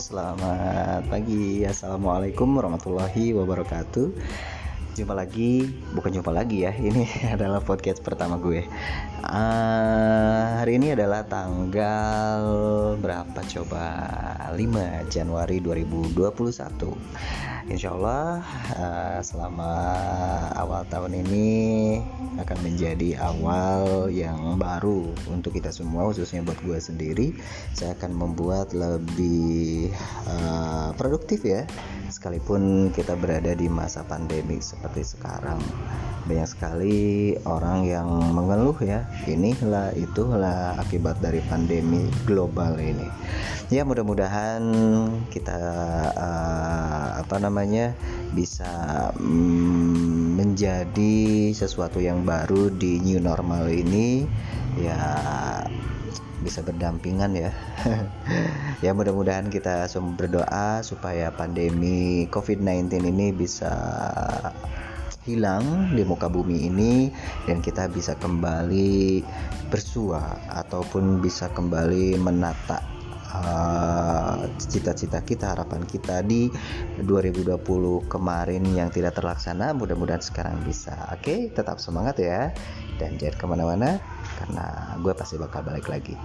selamat pagi. Assalamualaikum warahmatullahi wabarakatuh. Jumpa lagi, bukan jumpa lagi ya Ini adalah podcast pertama gue. Uh, Hari ini adalah tanggal berapa? Coba 5 Januari 2021 Insya Allah selama awal tahun ini akan menjadi awal yang baru untuk kita semua khususnya buat gue sendiri. Saya akan membuat lebih uh, produktif ya sekalipun kita berada di masa pandemi seperti sekarang banyak sekali orang yang mengeluh ya inilah itulah akibat dari pandemi global ini. Ya mudah-mudahan kita uh, apa namanya bisa mm, menjadi sesuatu yang baru di new normal ini ya bisa berdampingan ya. Ya mudah-mudahan kita semua berdoa supaya pandemi COVID-19 ini bisa hilang di muka bumi ini dan kita bisa kembali bersua ataupun bisa kembali menata uh, cita-cita uh, kita harapan kita di 2020 kemarin yang tidak terlaksana. Mudah-mudahan sekarang bisa. Oke okay? tetap semangat ya. Dan jangan ke mana-mana karena gue pasti bakal balik lagi